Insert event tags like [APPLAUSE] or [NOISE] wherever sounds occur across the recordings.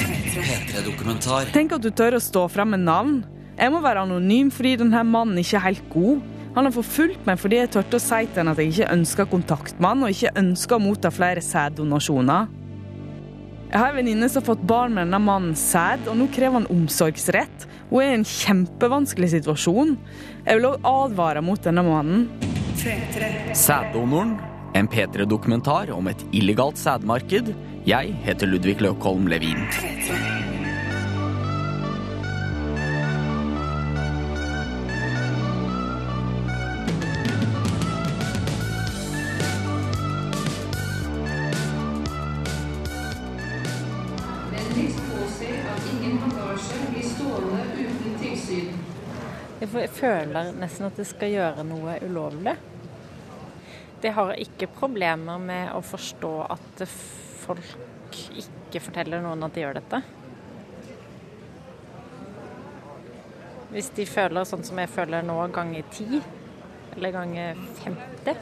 P3-dokumentar. Tenk at du tør å stå frem med navn. Jeg må være anonym fordi denne mannen ikke er helt god. Han har forfulgt meg fordi jeg turte å si til han at jeg ikke ønsker kontakt med han, og ikke ønsker å motta flere sæddonasjoner. Jeg har en venninne som har fått barn med denne mannen sæd, og nå krever han omsorgsrett. Hun er i en kjempevanskelig situasjon. Jeg vil òg advare mot denne mannen. Sæddonoren, en P3-dokumentar om et illegalt sædmarked. Jeg heter Ludvig Løkholm Levin. Jeg føler nesten at det skal gjøre noe ulovlig. Det har ikke problemer med å forstå at folk ikke forteller noen at de gjør dette. Hvis de føler sånn som jeg føler nå, ganger ti, eller ganger 50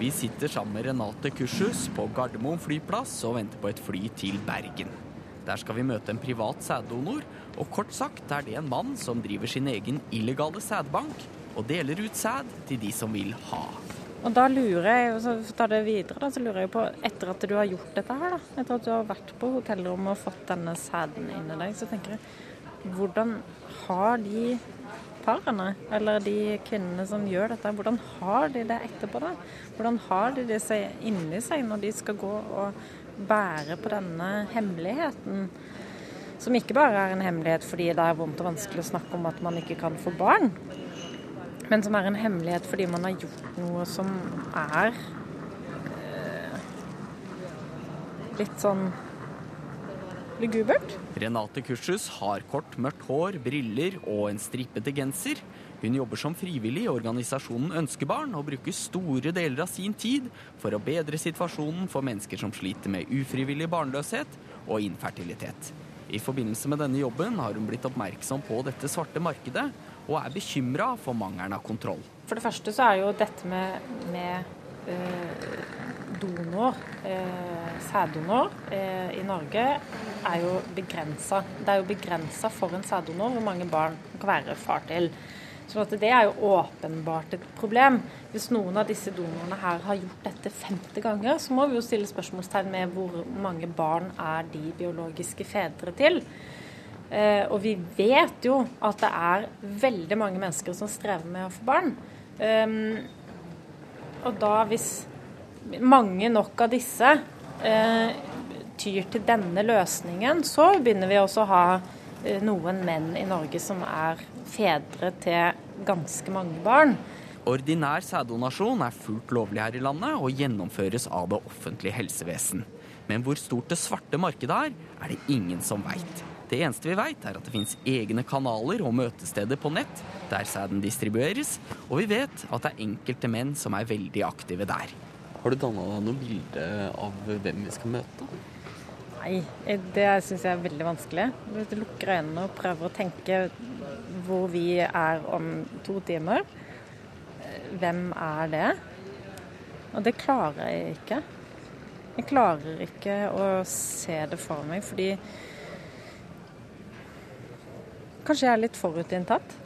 Vi sitter sammen med Renate Kurshus på Gardermoen flyplass og venter på et fly til Bergen. Der skal vi møte en privat sæddonor, og kort sagt er det en mann som driver sin egen illegale sædbank og deler ut sæd til de som vil ha. Og da lurer jeg, og så tar det videre, da, så lurer jeg på, etter at du har gjort dette her, da, etter at du har vært på hotellrommet og fått denne sæden inn i deg, så tenker jeg, hvordan har de parene, eller de kvinnene som gjør dette, hvordan har de det etterpå da? Hvordan har de det inni seg når de skal gå og bære på denne hemmeligheten? Som ikke bare er en hemmelighet fordi det er vondt og vanskelig å snakke om at man ikke kan få barn, men som er en hemmelighet fordi man har gjort noe som er eh, litt sånn lugubert. Renate Kursus har kort, mørkt hår, briller og en strippete genser. Hun jobber som frivillig i organisasjonen Ønskebarn og bruker store deler av sin tid for å bedre situasjonen for mennesker som sliter med ufrivillig barnløshet og infertilitet. I forbindelse med denne jobben har hun blitt oppmerksom på dette svarte markedet, og er bekymra for mangelen av kontroll. For det første så er jo dette med, med eh, donor, eh, sæddonor eh, i Norge, er jo begrensa. Det er jo begrensa for en sæddonor hvor mange barn kan være far til. Så det er jo åpenbart et problem. Hvis noen av disse donorene her har gjort dette 50 ganger, så må vi jo stille spørsmålstegn med hvor mange barn er de biologiske fedre til. Eh, og vi vet jo at det er veldig mange mennesker som strever med å få barn. Um, og da hvis mange nok av disse eh, tyr til denne løsningen, så begynner vi også å ha eh, noen menn i Norge som er fedre til ganske mange barn. Ordinær sæddonasjon er fullt lovlig her i landet og gjennomføres av det offentlige helsevesen. Men hvor stort det svarte markedet er, er det ingen som veit. Det eneste vi veit, er at det fins egne kanaler og møtesteder på nett der sæden distribueres, og vi vet at det er enkelte menn som er veldig aktive der. Har du danna deg noe bilde av hvem vi skal møte? Nei, det syns jeg er veldig vanskelig. Hvis du lukker øynene og prøver å tenke hvor vi er om to timer, hvem er det? Og det klarer jeg ikke. Jeg klarer ikke å se det for meg, fordi Kanskje jeg er litt forutinntatt?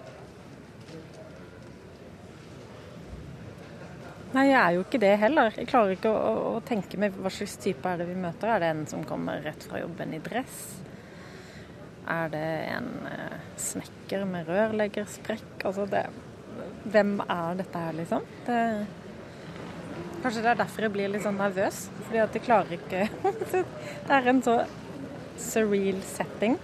Nei, jeg er jo ikke det heller. Jeg klarer ikke å, å, tenke meg hva slags type er det vi møter. Er det en som kommer rett fra jobben i dress? Er det en eh, snekker med rørleggersprekk? Altså det Hvem er dette her, liksom? Det, kanskje det er derfor jeg blir litt sånn nervøs. Fordi at jeg klarer ikke [LAUGHS] Det er en så surreal setting.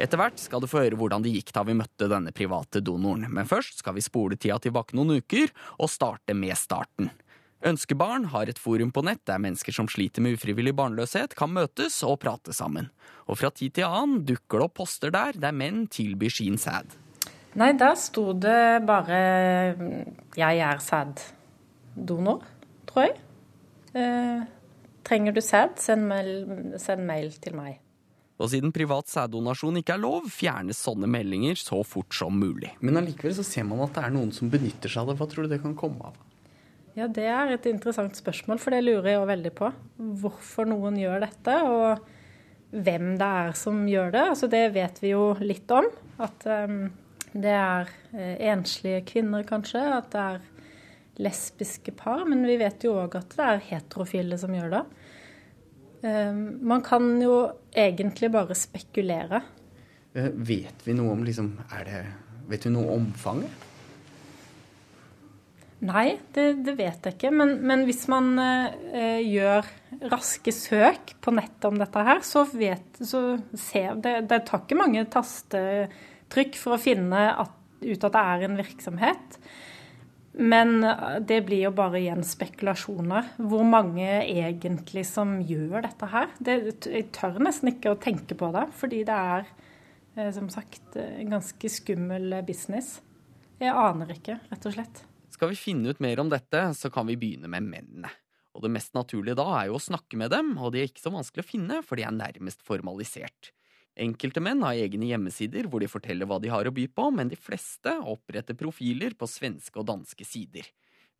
Etter hvert skal du få høre hvordan det gikk da vi møtte denne private donoren. Men først skal vi spole tida tilbake noen uker og starte med starten. Ønskebarn har et forum på nett der mennesker som sliter med ufrivillig barnløshet, kan møtes og prate sammen. Og fra tid til annen dukker det opp poster der der menn tilbyr sin sæd. Nei, der sto det bare 'Jeg er sæddonor', tror jeg. Eh, trenger du sæd, send send mail til meg. Og siden privat sæddonasjon ikke er lov, fjernes sånne meldinger så fort som mulig. Men allikevel så ser man at det er noen som benytter seg av det. Hva tror du det kan komme av? Ja, det er et interessant spørsmål, for det lurer jeg jo veldig på. Hvorfor noen gjør dette. Og hvem det er som gjør det. Altså, det vet vi jo litt om. At um, det er uh, enslige kvinner, kanskje. At det er lesbiske par. Men vi vet jo òg at det er heterofile som gjør det. Um, man kan jo egentlig bare spekulere. Uh, vet vi noe om liksom er det, Vet du noe om omfanget? Nei, det, det, vet jeg ikke. Men, men hvis man eh, gjør raske søk på nettet om dette her, så vet så ser, det, det tar ikke mange tastetrykk for å finne at, ut at det er en virksomhet. Men eh, det blir jo bare igjen spekulasjoner. Hvor mange egentlig som gjør dette her? Det, jeg tør nesten ikke å tenke på det, fordi det er eh, som sagt en ganske skummel business. Jeg aner ikke, rett og slett. Skal vi finne ut mer om dette, så kan vi begynne med mennene. Og det mest naturlige da er jo å snakke med dem, og de er ikke så vanskelig å finne, for de er nærmest formalisert. Enkelte menn har egne hjemmesider hvor de forteller hva de har å by på, men de fleste oppretter profiler på svenske og danske sider.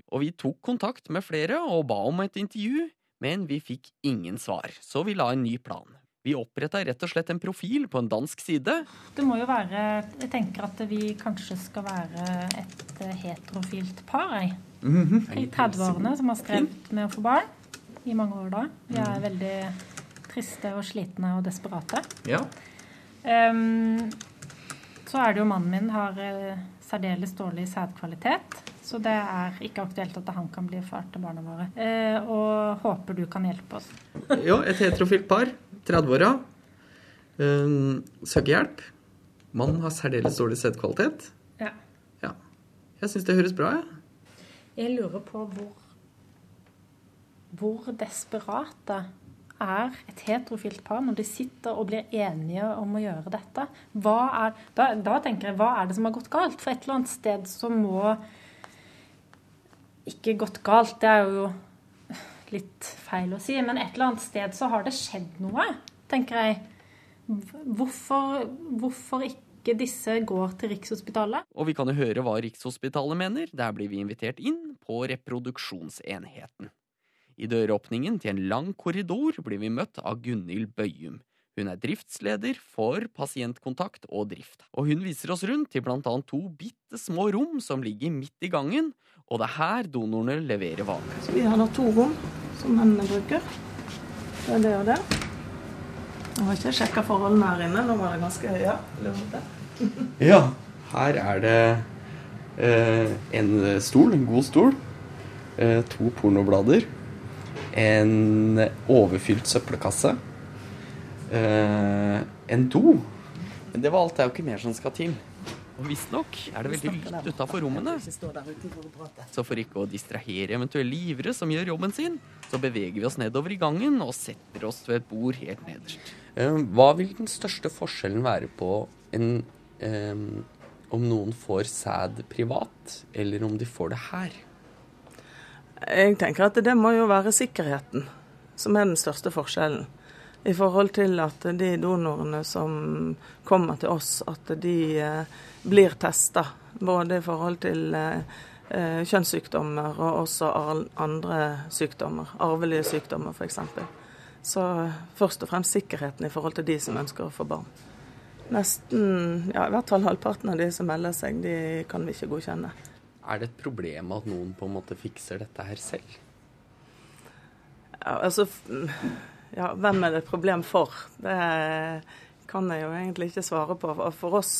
Og vi tok kontakt med flere og ba om et intervju, men vi fikk ingen svar, så vi la en ny plan. Vi oppretta rett og slett en profil på en dansk side. Det må jo være Jeg tenker at vi kanskje skal være et eh, heterofilt par, jeg. Mm -hmm. I 30-årene som har strevd med å få barn i mange år da. Vi er mm. veldig triste og slitne og desperate. Ja. Um, så er det jo mannen min har uh, særdeles dårlig sædkvalitet. Så det er ikke aktuelt at han kan bli far til barna våre. Uh, og håper du kan hjelpe oss. ja, et heterofilt par. 30-åra. Um, søker hjelp. Mannen har særdeles dårlig sædkvalitet. Ja. ja. Jeg syns det høres bra ut. Ja. Jeg lurer på hvor hvor desperate er et heterofilt par når de sitter og blir enige om å gjøre dette? Er, da, da, tenker jeg, hva er det som har gått galt? For et eller annet sted så må Ikke gått galt, det er jo litt feil å si, men et eller annet sted så har det skjedd noe, tenker jeg. Hvorfor, hvorfor ikke disse går til Rikshospitalet? Og vi kan jo høre hva Rikshospitalet mener. Der blir vi invitert inn på reproduksjonsenheten. I døråpningen til en lang korridor blir vi møtt av Gunhild Bøyum. Hun er driftsleder for pasientkontakt og drift. Og hun viser oss rundt til blant annet to bitte små rom som ligger midt i gangen, og det er her donorene leverer varer. Så vi har da to rom som mennene bruker. Det er det og det. Jeg har ikke sjekka forholdene her inne. Nå var det ganske ja, ja, her er det eh, en stol, en god stol. Eh, to pornoblader. En overfylt søppelkasse. Eh, en do. Men det var alt. Det er jo ikke mer som skal til. Og visstnok er det veldig lytt utafor rommene. Så for ikke å distrahere eventuelle givere som gjør jobben sin, så beveger vi oss nedover i gangen og setter oss ved et bord helt nederst. Eh, hva vil den største forskjellen være på en, um, om noen får sæd privat, eller om de får det her? Jeg tenker at det må jo være sikkerheten som er den største forskjellen i forhold til at de donorene som kommer til oss, at de eh, blir testa. Både i forhold til eh, eh kjønnssykdommer og også andre sykdommer. Arvelige sykdommer f.eks. Så først og fremst sikkerheten i forhold til de som ønsker å få barn. Nesten, ja i hvert fall halvparten av de som melder seg, de kan vi ikke godkjenne. Er det et problem at noen på en måte fikser dette her selv? Ja, altså ja, hvem er det et problem for? Det kan jeg jo egentlig ikke svare på. For oss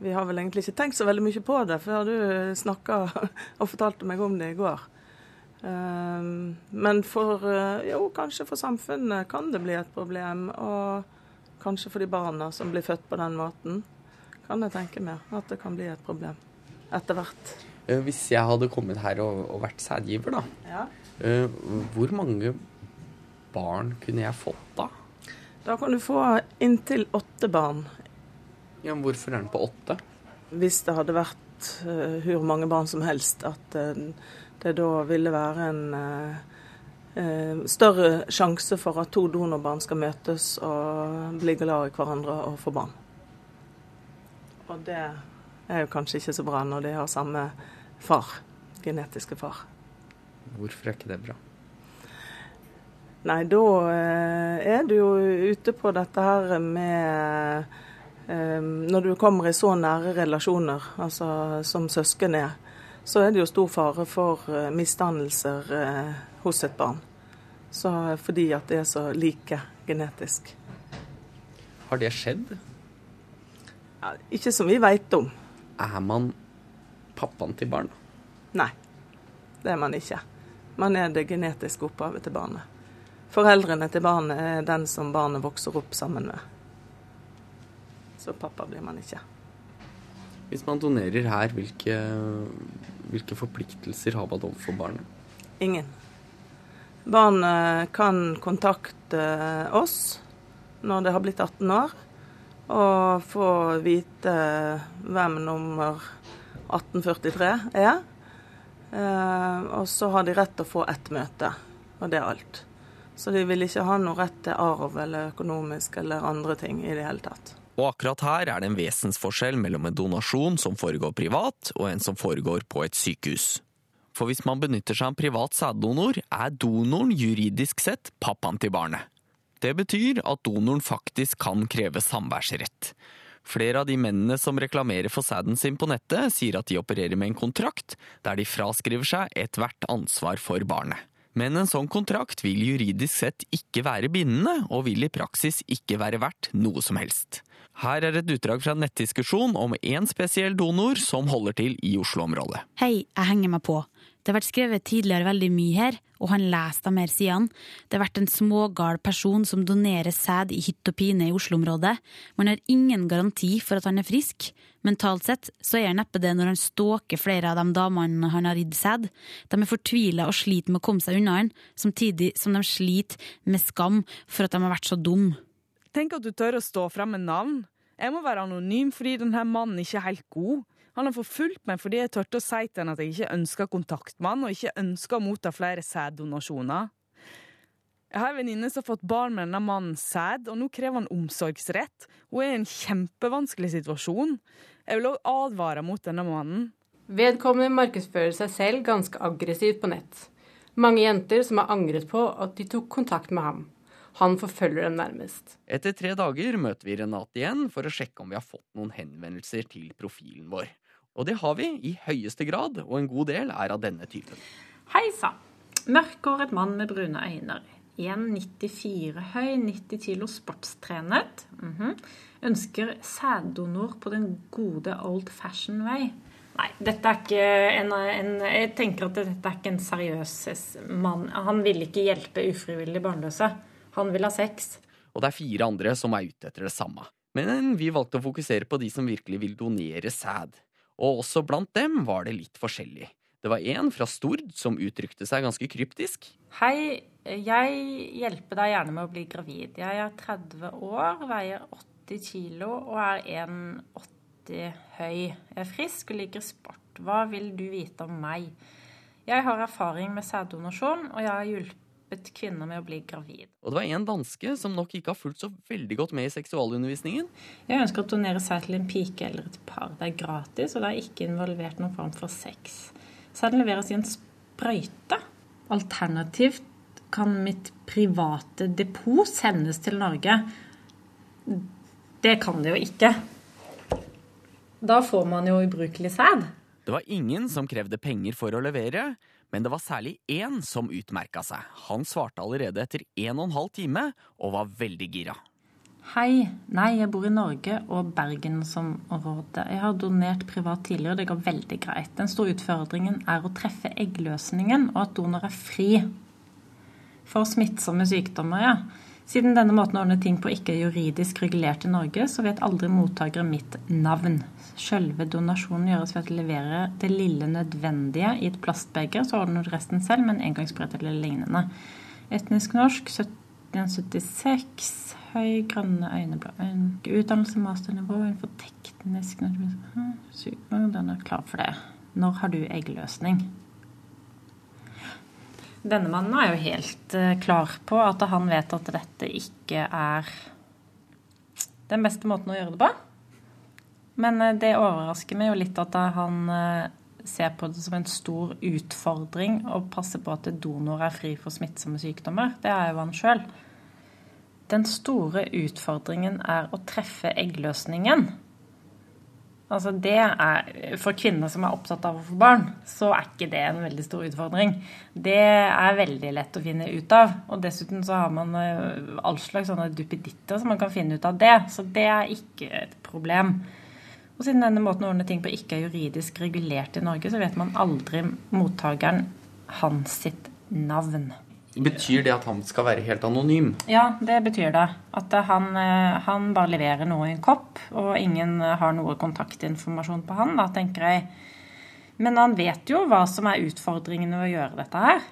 Vi har vel egentlig ikke tenkt så veldig mye på det, før du snakka og fortalte meg om det i går. Ehm, men for eh, Jo, kanskje for samfunnet kan det bli et problem. Og kanskje for de barna som blir født på den måten, kan jeg tenke meg at det kan bli et problem etter hvert. Eh, hvis jeg hadde kommet her og, og vært sædgiver, da. Ja. Eh, hvor mange barn kunne jeg fått da? Da kan du få inntil åtte barn. Ja, men Hvorfor er den på åtte? Hvis det hadde vært uh, hvor mange barn som helst, at uh, det da ville være en uh, større sjanse for at to donorbarn skal møtes og bli glad i hverandre og få barn. Og det er jo kanskje ikke så bra når de har samme far, genetiske far. Hvorfor er ikke det bra? Nei, da eh, er du jo ute på dette her med eh, Når du kommer i så nære relasjoner, altså som søsken er, så er det jo stor fare for eh, misdannelser hos et barn. Så, fordi at det er så like genetisk. Har det skjedd? Ja, ikke som vi veit om. Er man pappaen til barna? Nei, det er man ikke. Man er det genetiske opphavet til barnet. Foreldrene til barnet er den som barnet vokser opp sammen med. Så pappa blir man ikke. Hvis man donerer her, hvilke, hvilke forpliktelser har man overfor barnet? Ingen. Barnet kan kontakte oss når det har blitt 18 år, og få vite hvem nummer 1843 er. Eh, og så har de rett til å få ett møte, og det er alt. Så de vil ikke ha noe rett til arv eller økonomisk eller andre ting i det hele tatt. Og akkurat her er det en vesensforskjell mellom en donasjon som foregår privat, og en som foregår på et sykehus. For hvis man benytter seg av en privat sæddonor, er donoren juridisk sett pappaen til barnet. Det betyr at donoren faktisk kan kreve samværsrett. Flere av de mennene som reklamerer for sæden sin på nettet, sier at de opererer med en kontrakt der de fraskriver seg ethvert ansvar for barnet. Men en sånn kontrakt vil juridisk sett ikke være bindende, og vil i praksis ikke være verdt noe som helst. Her er et utdrag fra en nettdiskusjon om én spesiell donor som holder til i Oslo-området. Hei, jeg henger meg på. Det har vært skrevet tidligere veldig mye her, og han leser av mer sidene. Det har vært en smågal person som donerer sæd i hytt og pine i Oslo-området. Man har ingen garanti for at han er frisk. Mentalt sett så er han neppe det når han stalker flere av de damene han har ridd sæd. De er fortvila og sliter med å komme seg unna han, samtidig som de sliter med skam for at de har vært så dum. Tenk at du tør å stå frem med navn. Jeg må være anonym fordi denne mannen ikke er helt god. Han har forfulgt meg fordi jeg turte å si til han at jeg ikke ønsker kontakt med han, og ikke ønsker å motta flere sæddonasjoner. Jeg har en venninne som har fått barn med denne mannen sæd, og nå krever han omsorgsrett. Hun er i en kjempevanskelig situasjon. Jeg vil òg advare mot denne mannen. Vedkommende markedsfører seg selv ganske aggressivt på nett. Mange jenter som har angret på at de tok kontakt med ham. Han forfølger dem nærmest. Etter tre dager møter vi Renate igjen for å sjekke om vi har fått noen henvendelser til profilen vår. Og det har vi i høyeste grad, og en god del er av denne typen. Hei sann. Mørkhåret mann med brune øyne. 1,94 høy, 90 kilo, sportstrenet. Mm -hmm. Ønsker sæddonor på den gode old fashion vei. Nei, dette er ikke en, en, Jeg tenker at dette er ikke en seriøs mann. Han vil ikke hjelpe ufrivillig barnløse. Han vil ha sex. Og det er fire andre som er ute etter det samme. Men vi valgte å fokusere på de som virkelig vil donere sæd og også blant dem var det litt forskjellig. Det var en fra Stord som uttrykte seg ganske kryptisk. Hei, jeg hjelper deg gjerne med å bli gravid. Jeg er 30 år, veier 80 kilo og er 1,80 høy. Jeg er frisk og liker sport. Hva vil du vite om meg? Jeg har erfaring med sæddonasjon, og jeg har hjulpet hjulpet kvinner med å bli gravid. Og det var en danske som nok ikke har fulgt så veldig godt med i seksualundervisningen. Jeg ønsker å donere seg til en pike eller et par. Det er gratis, og det er ikke involvert noen form for sex. Sæden leveres i en sprøyte. Alternativt kan mitt private depot sendes til Norge. Det kan det jo ikke. Da får man jo ubrukelig sæd. Det var ingen som krevde penger for å levere, men det var særlig én som utmerka seg. Han svarte allerede etter en og en halv time, og var veldig gira. Hei, nei, jeg bor i Norge og Bergen som råde. Jeg har donert privat tidligere, det går veldig greit. Den store utfordringen er å treffe eggløsningen, og at donor er fri for smittsomme sykdommer, ja. Siden denne måten å ordne ting på ikke er juridisk regulert i Norge, så vet aldri mottakere mitt navn. Sjølve donasjonen gjøres ved å levere det lille nødvendige i et plastbeger, så ordner du resten selv med en engangsbrett eller lignende. Etnisk norsk 1776, høy, grønne øyneblå. Utdannelse, masternivå innenfor teknisk Den er klar for det. Når har du eggløsning? Denne mannen er jo helt eh, klar på at han vet at dette ikke er den beste måten å gjøre det på. Men eh, det overrasker meg jo litt at han eh, ser på det som en stor utfordring å passe på at donor er fri for smittsomme sykdommer. Det er jo han sjøl. Den store utfordringen er å treffe eggløsningen. Altså det er, For kvinner som er opptatt av å få barn, så er ikke det en veldig stor utfordring. Det er veldig lett å finne ut av. Og dessuten så har man eh, all slags sånne duppeditter som man kan finne ut av det. Så det er ikke et problem. Og siden denne måten å ordne ting på ikke er juridisk regulert i Norge, så vet man aldri mottakeren hans sitt navn. Betyr det at han skal være helt anonym? Ja, det betyr det. At han, eh, han bare leverer noe i en kopp, og ingen har noe kontaktinformasjon på han, da, tenker jeg. Men han vet jo hva som er utfordringene ved å gjøre dette her.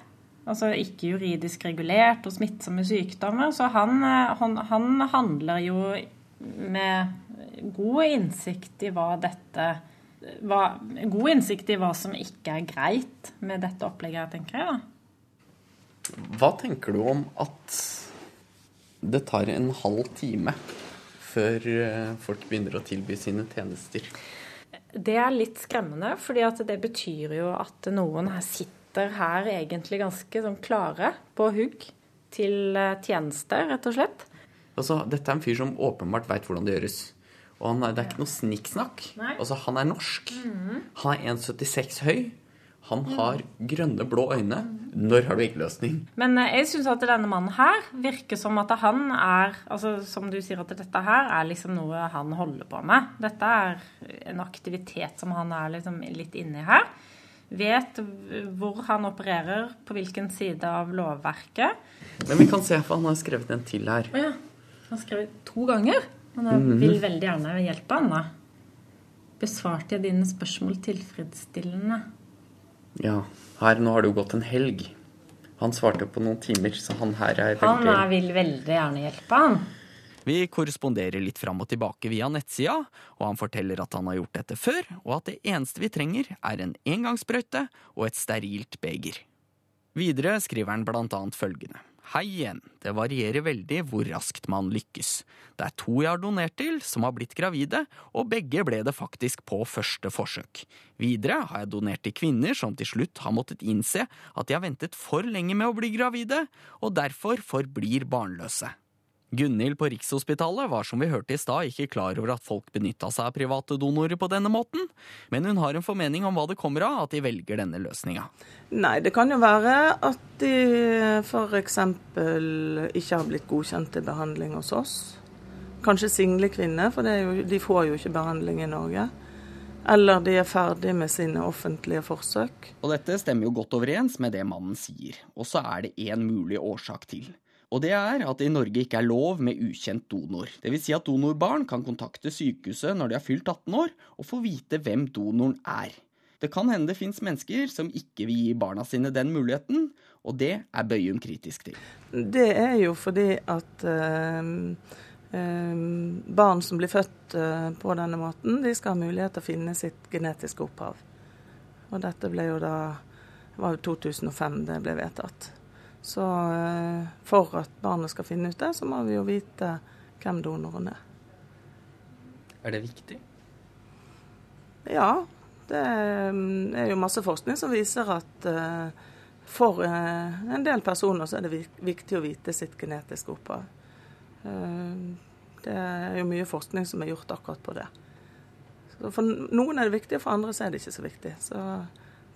Altså ikke juridisk regulert og smittsomme sykdommer. Så han, eh, han, han handler jo med god innsikt i hva dette hva, God innsikt i hva som ikke er greit med dette opplegget, tenker jeg. da. Hva tenker du om at det tar en halv time før eh, folk begynner å tilby sine tjenester? Det er litt skremmende, fordi det betyr jo at noen her sitter her egentlig ganske sånn klare på hugg til tjenester, rett og slett. Altså, dette er en fyr som åpenbart veit hvordan det gjøres. Og han er, det er ikke noe snikksnakk. Altså, han er norsk. Mhm. Han er 1,76 høy. Han har grønne, blå øyne. Når har du ikke løsning? Men eh, jeg syns at denne mannen her virker som at han er altså Som du sier, at dette her er liksom noe han holder på med. Dette er en aktivitet som han er liksom litt inni her. Vet hvor han opererer, på hvilken side av lovverket. Men vi kan se, for han har skrevet en til her. Å ja. Han har skrevet to ganger. Men jeg Mhm. vil veldig gjerne hjelpe han, da. Besvarte jeg dine spørsmål tilfredsstillende? Ja, her nå har det jo gått en helg. Han svarte på noen timer, så han her er Han er, vil veldig gjerne hjelpe han. Vi korresponderer litt fram og tilbake via nettsida, og han forteller at han har gjort dette før, og at det eneste vi trenger, er en engangssprøyte og et sterilt beger. Videre skriver han blant annet følgende. Hei igjen, det varierer veldig hvor raskt man lykkes. Det er to jeg har donert til, som har blitt gravide, og begge ble det faktisk på første forsøk. Videre har jeg donert til kvinner som til slutt har måttet innse at de har ventet for lenge med å bli gravide, og derfor forblir barnløse. Gunhild på Rikshospitalet var som vi hørte i stad ikke klar over at folk benytta seg av private donorer på denne måten, men hun har en formening om hva det kommer av at de velger denne løsninga. Nei, det kan jo være at de f.eks. ikke har blitt godkjent til behandling hos oss. Kanskje single kvinner, for jo, de får jo ikke behandling i Norge. Eller de er ferdig med sine offentlige forsøk. Og dette stemmer jo godt overens med det mannen sier, og så er det én mulig årsak til. Og det er at det i Norge ikke er lov med ukjent donor. Det vil si at donorbarn kan kontakte sykehuset når de har fylt 18 år, og få vite hvem donoren er. Det kan hende det fins mennesker som ikke vil gi barna sine den muligheten, og det er Bøyum kritisk til. Det er jo fordi at øh, øh, barn som blir født øh, på denne måten, de skal ha mulighet til å finne sitt genetiske opphav. Og dette ble jo da det var jo 2005 det ble vedtatt. Så eh, for at barnet skal finne ut det, så må vi jo vite hvem donoren er. Er det viktig? Ja, det mm, er jo masse forskning som viser at eh, for eh, en del personer så er det viktig å vite sitt genetiske opphav. Det er jo mye forskning som er gjort akkurat på det. Så for noen er det viktig, og for andre så er det ikke så viktig. Så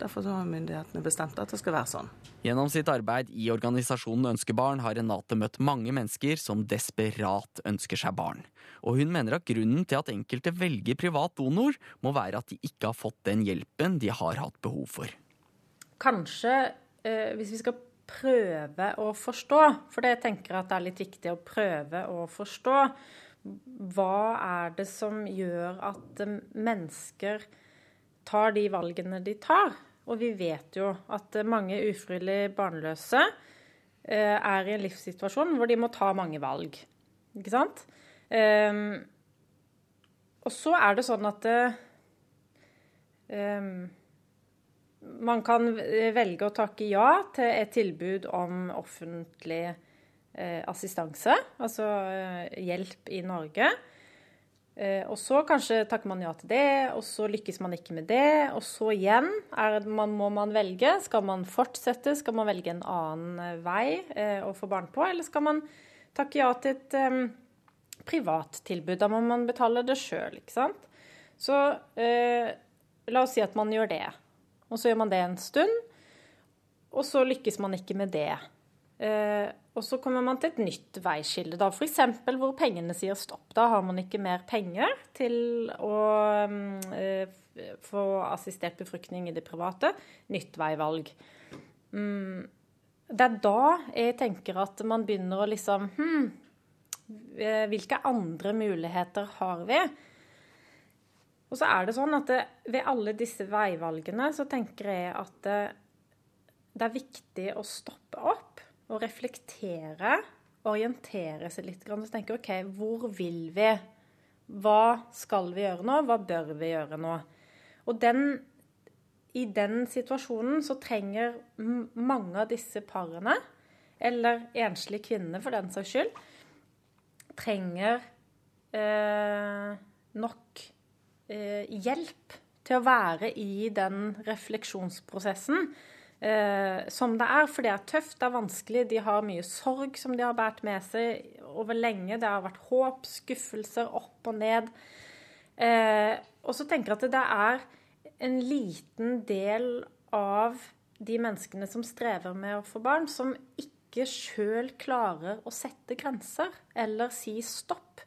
Derfor så har myndighetene bestemt at det skal være sånn. Gjennom sitt arbeid i organisasjonen Ønskebarn har Renate møtt mange mennesker som desperat ønsker seg barn. Og hun mener at grunnen til at enkelte velger privat donor, må være at de ikke har fått den hjelpen de har hatt behov for. Kanskje eh, hvis vi skal prøve å forstå, for det tenker jeg at det er litt viktig å prøve å forstå, hva er det som gjør at mennesker tar de valgene de tar? Og vi vet jo at eh, mange ufrivillig barnløse eh, er i en livssituasjon hvor de må ta mange valg. Ikke sant? Ehm, og så er det sånn at eh, ehm, man kan velge å takke ja til et tilbud om offentlig assistanse, altså hjelp i Norge. Eh, og så kanskje takker man ja til det, og så lykkes man ikke med det. Og så igjen man, må man velge. Skal man fortsette? Skal man velge en annen eh, vei eh, å få barn på? Eller skal man takke ja til et um, privattilbud? Da må man betale det sjøl, ikke sant. Så uh, la oss si at man gjør det. Og så gjør man det en stund, og så lykkes man ikke med det. Eh, og så kommer man til et nytt veiskille, da f.eks. hvor pengene sier stopp. Da har man ikke mer penger til å eh, få assistert befruktning i det private. Nytt veivalg. Mm, det er da jeg tenker at man begynner å liksom Hm, hvilke andre muligheter har vi? Og så er det sånn at det, ved alle disse veivalgene så tenker jeg at det, det er viktig å stoppe opp å reflektere, orientere seg litt. Og tenke OK, hvor vil vi? Hva skal vi gjøre nå? Hva bør vi gjøre nå? Og den, i den situasjonen så trenger mange av disse parene, eller enslige kvinnene for den saks skyld, trenger eh, nok eh, hjelp til å være i den refleksjonsprosessen eh, som det er. For det er tøft, det er vanskelig. De har mye sorg som de har båret med seg over lenge. Det har vært håp, skuffelser, opp og ned. Eh, og så tenker jeg at det er en liten del av de menneskene som strever med å få barn, som ikke sjøl klarer å sette grenser eller si stopp.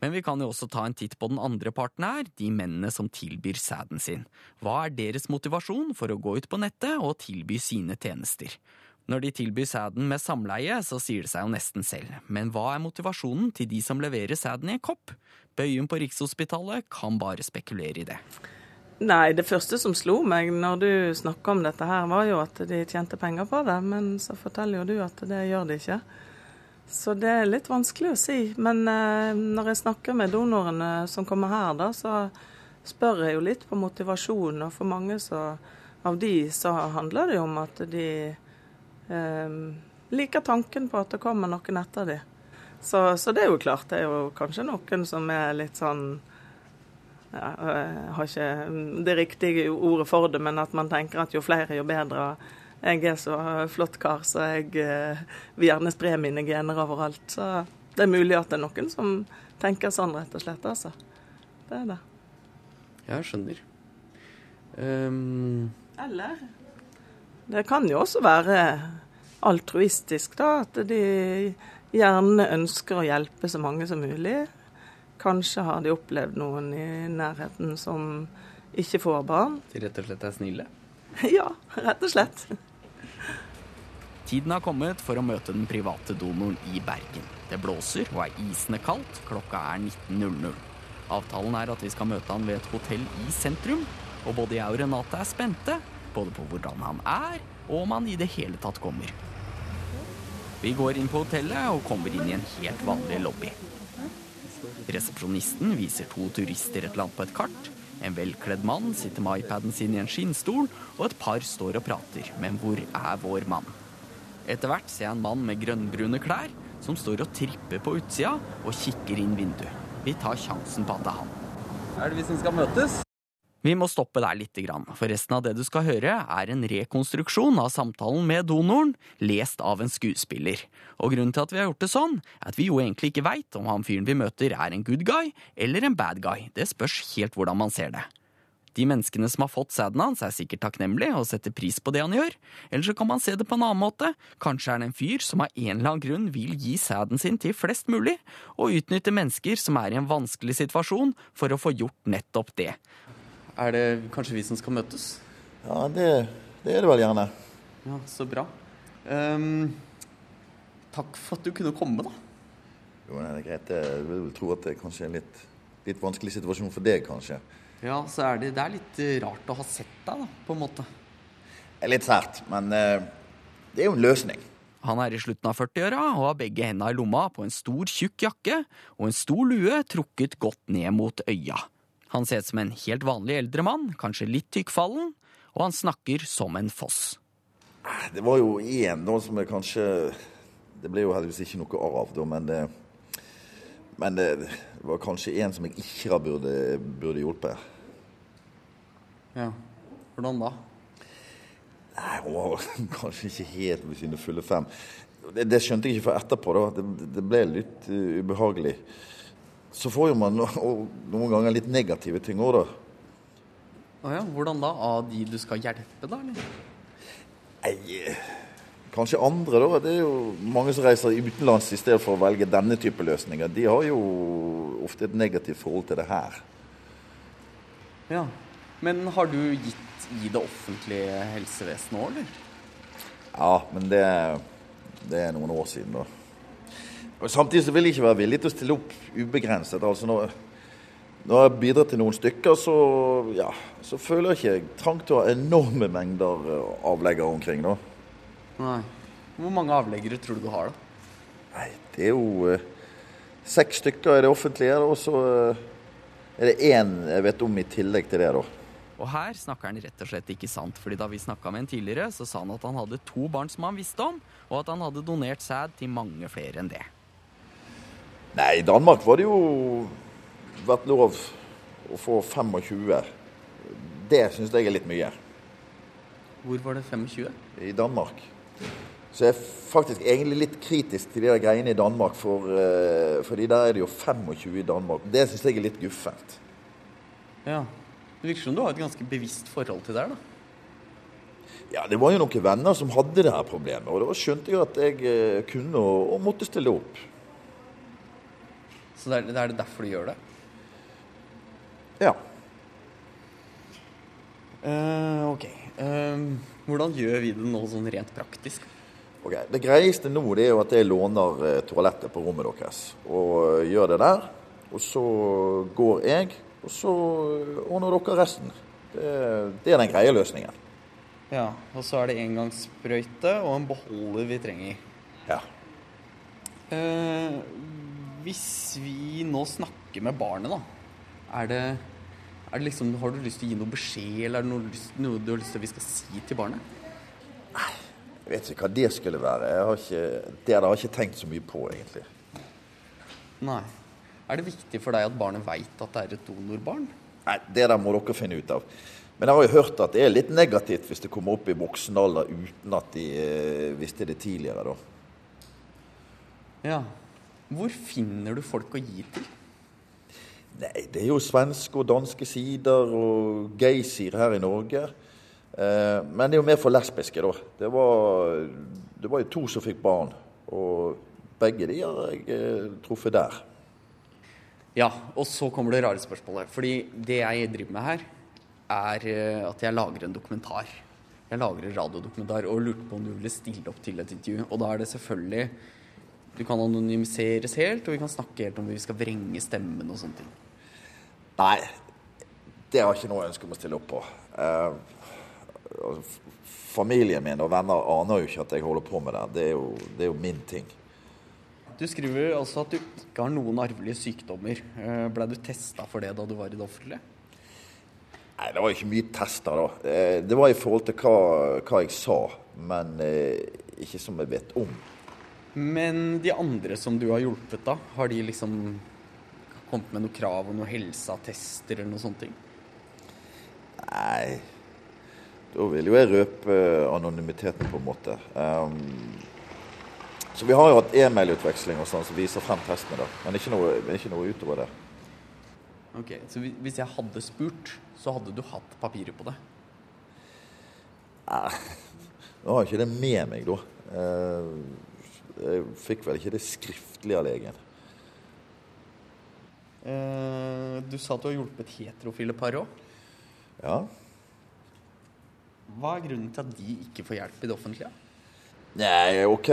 Men vi kan jo også ta en titt på den andre parten her, de mennene som tilbyr sæden sin. Hva er deres motivasjon for å gå ut på nettet og tilby sine tjenester? Når de tilbyr sæden med samleie, så sier det seg jo nesten selv. Men hva er motivasjonen til de som leverer sæden i en kopp? Bøyum på Rikshospitalet kan bare spekulere i det. Nei, det første som slo meg når du snakka om dette her, var jo at de tjente penger på det. Men så forteller jo du at det gjør de ikke. Så det er litt vanskelig å si. Men eh, når jeg snakker med donorene som kommer her, da, så spør jeg jo litt på motivasjon. Og for mange så, av de så handler det jo om at de eh, liker tanken på at det kommer noen etter de. Så, så, det er jo klart, det er jo kanskje noen som er litt sånn ja, Jeg har ikke det riktige ordet for det, men at man tenker at jo flere, jo bedre. Jeg er så flott kar, så jeg eh, vil gjerne spre mine gener overalt. Så det er mulig at det er noen som tenker sånn, rett og slett. Altså. Det er det. Jeg skjønner. Um... Eller Det kan jo også være altruistisk, da. At de gjerne ønsker å hjelpe så mange som mulig. Kanskje har de opplevd noen i nærheten som ikke får barn. De rett og slett er snille? [LAUGHS] Ja, rett og slett. Tiden har kommet for å møte den private donoren i Bergen. Det blåser og er isende kaldt. Klokka er 19.00. Avtalen er at vi skal møte han ved et hotell i sentrum. Og både jeg og Renate er spente, både på hvordan han er, og om han i det hele tatt kommer. Vi går inn på hotellet og kommer inn i en helt vanlig lobby. Resepsjonisten viser to turister et eller annet på et kart. En velkledd mann sitter med iPaden sin i en skinnstol, og et par står og prater. Men hvor er vår mann? Etter hvert ser jeg en mann med grønnbrune klær som står og tripper på utsida og kikker inn vinduet. Vi tar sjansen på at det er han. Er det vi som skal møtes? Vi må stoppe der lite grann, for resten av det du skal høre, er en rekonstruksjon av samtalen med donoren, lest av en skuespiller. Og grunnen til at vi har gjort det sånn, er at vi jo egentlig ikke veit om han fyren vi møter er en good guy eller en bad guy. Det spørs helt hvordan man ser det. De menneskene som har fått sæden hans, er sikkert takknemlige og setter pris på det han gjør. Eller så kan man se det på en annen måte. Kanskje er det en fyr som av en eller annen grunn vil gi sæden sin til flest mulig, og utnytte mennesker som er i en vanskelig situasjon, for å få gjort nettopp det. Er det kanskje vi som skal møtes? Ja, det, det er det vel gjerne. Ja, Så bra. Um, takk for at du kunne komme, da. Jo, det er greit. Jeg vil tro at det kanskje er en litt, litt vanskelig situasjon for deg, kanskje. Ja, så er det, det er litt eh, rart å ha sett deg, da, på en måte. Det er litt sært, men uh, det er jo en løsning. Han er i slutten av 40-åra og har begge hendene i lomma på en stor, tjukk jakke og en stor lue trukket godt ned mot øya. Han ser ut som en helt vanlig eldre mann, kanskje litt tykkfallen, og han snakker som en foss. Det var jo én da som jeg kanskje Det ble jo heldigvis ikke noe av, da, men det Men det var kanskje en som jeg ikke burde, burde hjulpet. Ja. Hvordan da? Nei, Hun var [LAUGHS] kanskje ikke helt ved sine fulle fem. Det, det skjønte jeg ikke før etterpå. Det, det ble litt uh, ubehagelig. Så får jo man [LAUGHS] no, noen ganger litt negative ting òg, da. Å ja, hvordan da? Av de du skal hjelpe, da? eller? Nei, eh, kanskje andre, da. Det er jo mange som reiser utenlands i stedet for å velge denne type løsninger. De har jo ofte et negativt forhold til det her. Ja. Men har du gitt i det offentlige helsevesenet òg, eller? Ja, men det, det er noen år siden, da. Og Samtidig så vil jeg ikke være villig til å stille opp ubegrenset. altså Når, når jeg bidrar til noen stykker, så, ja, så føler jeg ikke trang til å ha enorme mengder avlegger avleggere omkring. da. Nei. Hvor mange avleggere tror du du har, da? Nei, det er jo eh, seks stykker i det offentlige, og så eh, er det én jeg vet om i tillegg til det, da. Og her snakker han rett og slett ikke sant, fordi da vi snakka med han tidligere, så sa han at han hadde to barn som han visste om, og at han hadde donert sæd til mange flere enn det. Nei, i Danmark var det jo vært lov å få 25. Det syns jeg er litt mye. Hvor var det 25? I Danmark. Så jeg er faktisk egentlig litt kritisk til de der greiene i Danmark, for, eh, fordi der er det jo 25 i Danmark. Det syns jeg er litt guffent. Ja. Det virker som du har et ganske bevisst forhold til det her, da. Ja, det var jo noen venner som hadde det her problemet, og da skjønte jeg at jeg eh, kunne og, og måtte stille opp. Så det er, det er derfor du gjør det? Ja. Uh, ok. Eh, hvordan gjør vi det nå sånn rent praktisk? Ok, Det greieste nå det er jo at jeg låner eh, toalettet på rommet deres og eh, gjør det der. Og så går jeg, og så ordner dere resten. Det, det er den greie løsningen. Ja, og så er det engangssprøyte og en beholder vi trenger. Ja. Eh, hvis vi nå snakker med barnet, da, er det, er det liksom, har du lyst til å gi noe beskjed, eller er det noe, noe du har lyst til at vi skal si til barnet? Nei, Jeg vet ikke hva det skulle være. Jeg har ikke, det har jeg ikke tenkt så mye på, egentlig. Nei. Er det viktig for deg at barnet veit at det er et donorbarn? Nei, Det der må dere finne ut av. Men jeg har jo hørt at det er litt negativt hvis det kommer opp i voksen alder uten at de eh, visste det tidligere, da. Ja. Hvor finner du folk å gi til? Nei, det er jo svenske og danske sider og geysir her i Norge. Eh, men det er jo mer for lesbiske, da. Det var, det var jo to som fikk barn. Og begge de har jeg eh, truffet der. Ja, og så kommer det rare spørsmålet. Fordi det jeg driver med her, er eh, at jeg lager en dokumentar. Jeg lager en radiodokumentar og lurte på om du ville stille opp til et intervju. Og da er det selvfølgelig Du kan anonymiseres helt, og vi kan snakke helt om vi skal vrenge stemmen og sånne ting. Nei, det har ikke noe ønske om å stille opp på. Eh, familien min og venner aner jo ikke at jeg holder på med det. Det er jo, det er jo min ting. Du skriver altså at du ikke har noen arvelige sykdommer. Eh, Blei du testa for det da du var i det offentlige? Nei, det var ikke mye tester, da. Eh, Det var i forhold til hva, hva jeg sa, men eh, ikke som jeg vet om. Men de andre som du har hjulpet, da, har de liksom kommet med noe krav og noen helseattester eller noen sånne ting? Nei, da vil jo jeg røpe anonymiteten, på en måte. Um, så vi har jo hatt e-mailutveksling og sånn som viser frem testene, da. Men ikke noe, ikke noe utover det. Ok, Så hvis jeg hadde spurt, så hadde du hatt papiret på det? Nei, [LAUGHS] Nå har jeg ikke det med meg, da. Eh, Jeg fikk vel ikke det skriftlig av legen. Eh, du sa at du har hjulpet heterofile par òg. Ja. Hva er grunnen til at de ikke får hjelp i det offentlige? Nei, OK.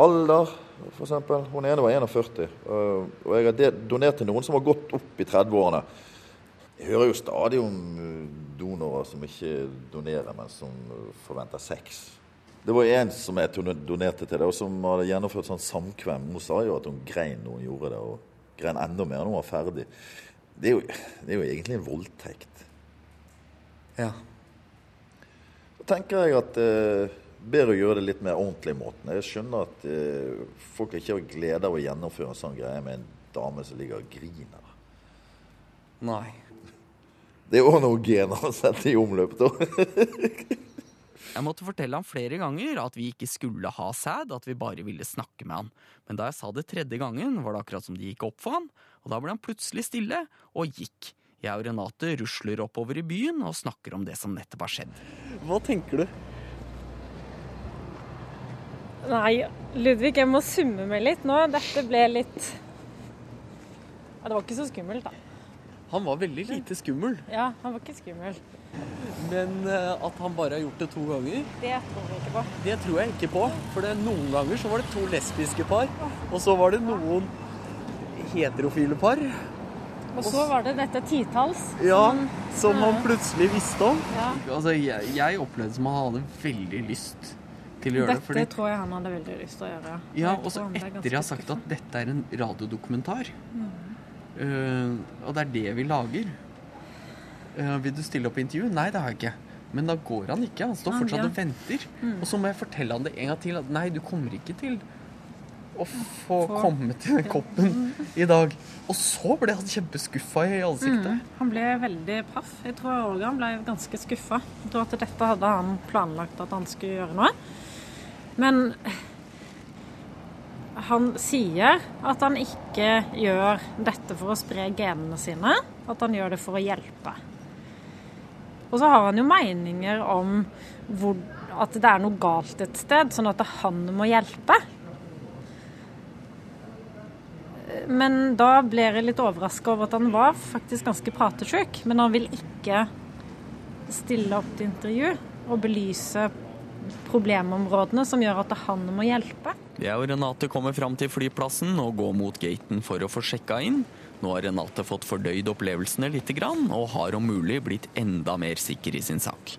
Alder, eksempel. Hun ene var 41. øh, Og jeg har donert til noen som har gått opp i 30-årene. Jeg hører jo stadig om donorer som ikke donerer, men som forventer sex. Det var en som jeg donerte til, det, og som hadde gjennomført sånn samkvem. Hun sa jo at hun grein når hun gjorde det, og grein enda mer når hun var ferdig. Det er jo, det er jo egentlig en voldtekt. Ja. Da tenker jeg at eh, bedre å gjøre det litt mer ordentlig i måten. Jeg skjønner at eh, folk ikke har glede av å gjennomføre en sånn greie med en dame som ligger og griner. Nei. Det er òg noen gener å sette i omløp, da. [LAUGHS] Jeg måtte fortelle ham flere ganger at vi ikke skulle ha sæd, at vi bare ville snakke med han. Men da jeg sa det tredje gangen, var det akkurat som det gikk opp for han, og da ble han plutselig stille og gikk. Jeg og Renate rusler oppover i byen og snakker om det som nettopp har skjedd. Hva tenker du? Nei, Ludvig, jeg må summe meg litt nå. Dette ble litt Ja, det var ikke så skummelt, da. Han var veldig lite skummel, Ja, han var ikke skummel. Men eh, at han bare har gjort det to ganger, Det tror jeg ikke på. det tror jeg ikke på. For det, noen ganger så var det to lesbiske par, og så var det noen heterofile par. Og så var det dette titalls. Ja, som han plutselig visste om. Ja. Altså, jeg, jeg opplevde som han hadde veldig lyst til å gjøre det. Dette tror jeg han hadde veldig lyst til å gjøre. ja, og så etter jeg har sagt at dette er en radiodokumentar, Mm. uh, og det er det vi lager Vil du stille opp i intervju? Nei, det har jeg ikke. Men da går han ikke. Han står fortsatt ja. og venter. Mm. Og så må jeg fortelle han det en gang til. At nei, du kommer ikke til å få For... komme til den koppen i dag. Og så ble han kjempeskuffa i ansiktet. Mm, han ble veldig paff. Jeg tror han ble ganske skuffa. Jeg tror at dette hadde han planlagt at han skulle gjøre noe. Men han sier at han ikke gjør dette for å spre genene sine, at han gjør det for å hjelpe. Og så har han jo meninger om hvor, at det er noe galt et sted, sånn at han må hjelpe. Men da ble jeg litt overraska over at han var faktisk ganske pratesjuk. Men han vil ikke stille opp til intervju og belyse problemområdene som gjør at han må hjelpe. Jeg og Renate kommer fram til flyplassen og går mot gaten for å få sjekka inn. Nå har Renate fått fordøyd opplevelsene litt og har om mulig blitt enda mer sikker i sin sak.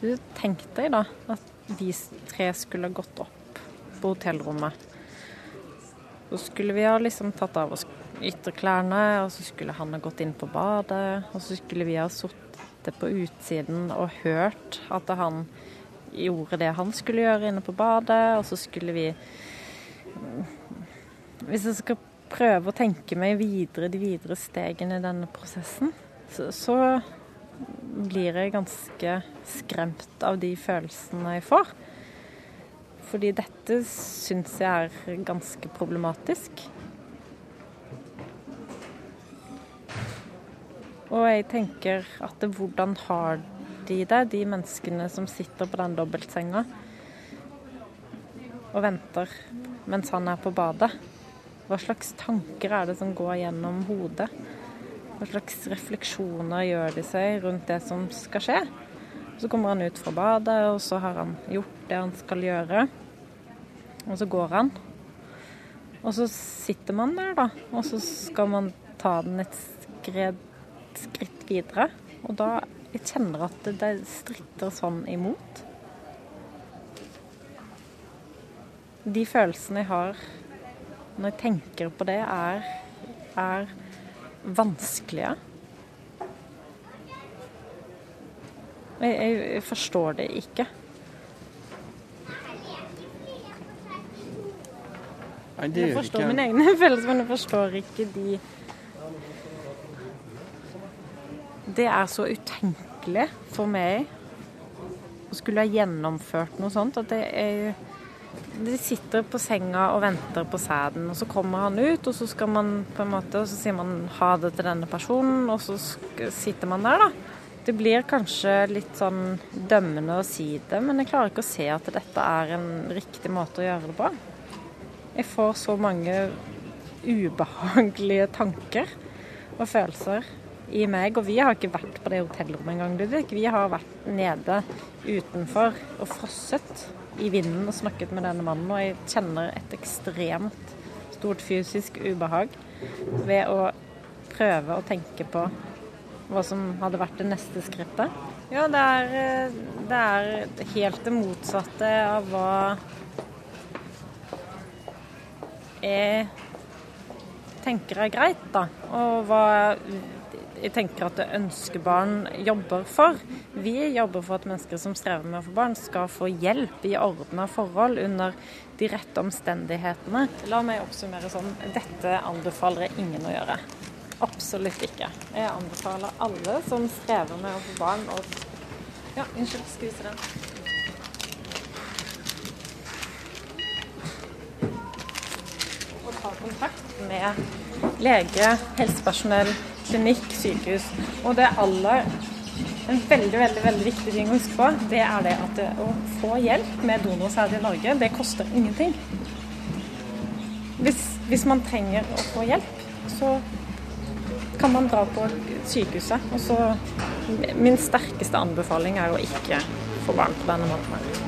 Du tenkte deg da at vi tre skulle gått opp på hotellrommet. Så skulle vi ha liksom tatt av oss ytterklærne, og så skulle han ha gått inn på badet. Og så skulle vi ha sittet på utsiden og hørt at han gjorde det han skulle gjøre inne på badet, og så skulle vi Hvis jeg skal prøve å tenke meg videre de videre stegene i denne prosessen, så, så blir jeg ganske skremt av de følelsene jeg får. Fordi dette syns jeg er ganske problematisk. Og jeg tenker at hvordan har de det, de menneskene som sitter på den dobbeltsenga og venter mens han er på badet? Hva slags tanker er det som går gjennom hodet? Hva slags refleksjoner gjør de seg rundt det som skal skje? Så kommer han ut fra badet, og så har han gjort det han skal gjøre. Og så går han. Og så sitter man der, da. Og så skal man ta den et skred, skritt videre. Og da jeg kjenner at det, det stritter sånn imot. De følelsene jeg har når jeg tenker på det, er, er vanskelige. Jeg, jeg, forstår det ikke. Nei, det Jeg forstår ikke mine egne [LAUGHS] følelser, men jeg forstår ikke de Det er så utenkelig for meg å skulle ha gjennomført noe sånt. At det er De sitter på senga og venter på sæden, og så kommer han ut, og så skal man på en måte, og så sier man ha det til denne personen, og så sitter man der, da. Det blir kanskje litt sånn dømmende å si det, men jeg klarer ikke å se at dette er en riktig måte å gjøre det på. Jeg får så mange ubehagelige tanker og følelser i meg. Og vi har ikke vært på det hotellrommet engang, Ludvig. Vi har vært nede utenfor og frosset i vinden og snakket med denne mannen. Og jeg kjenner et ekstremt stort fysisk ubehag ved å prøve å tenke på hva som hadde vært det neste skrittet. Ja, det er, eh, det er helt det motsatte av hva jeg tenker er greit, da. Og hva jeg tenker at Ønskebarn jobber for. Vi jobber for at mennesker som strever med å få barn, skal få hjelp i ordna forhold under de rette omstendighetene. La meg oppsummere sånn. Dette anbefaler jeg ingen å gjøre. Absolutt ikke. Jeg anbefaler alle som strever med å få barn å Ja, unnskyld, skvise den. Ta kontakt med lege, helsepersonell, klinikk, sykehus. Og det aller en veldig veldig, veldig viktig ting å huske på, det er det at å få hjelp med donorsæd i Norge, det koster ingenting. Hvis, hvis man trenger å få hjelp, så kan man dra på sykehuset. Og så Min sterkeste anbefaling er å ikke få barn på denne måten.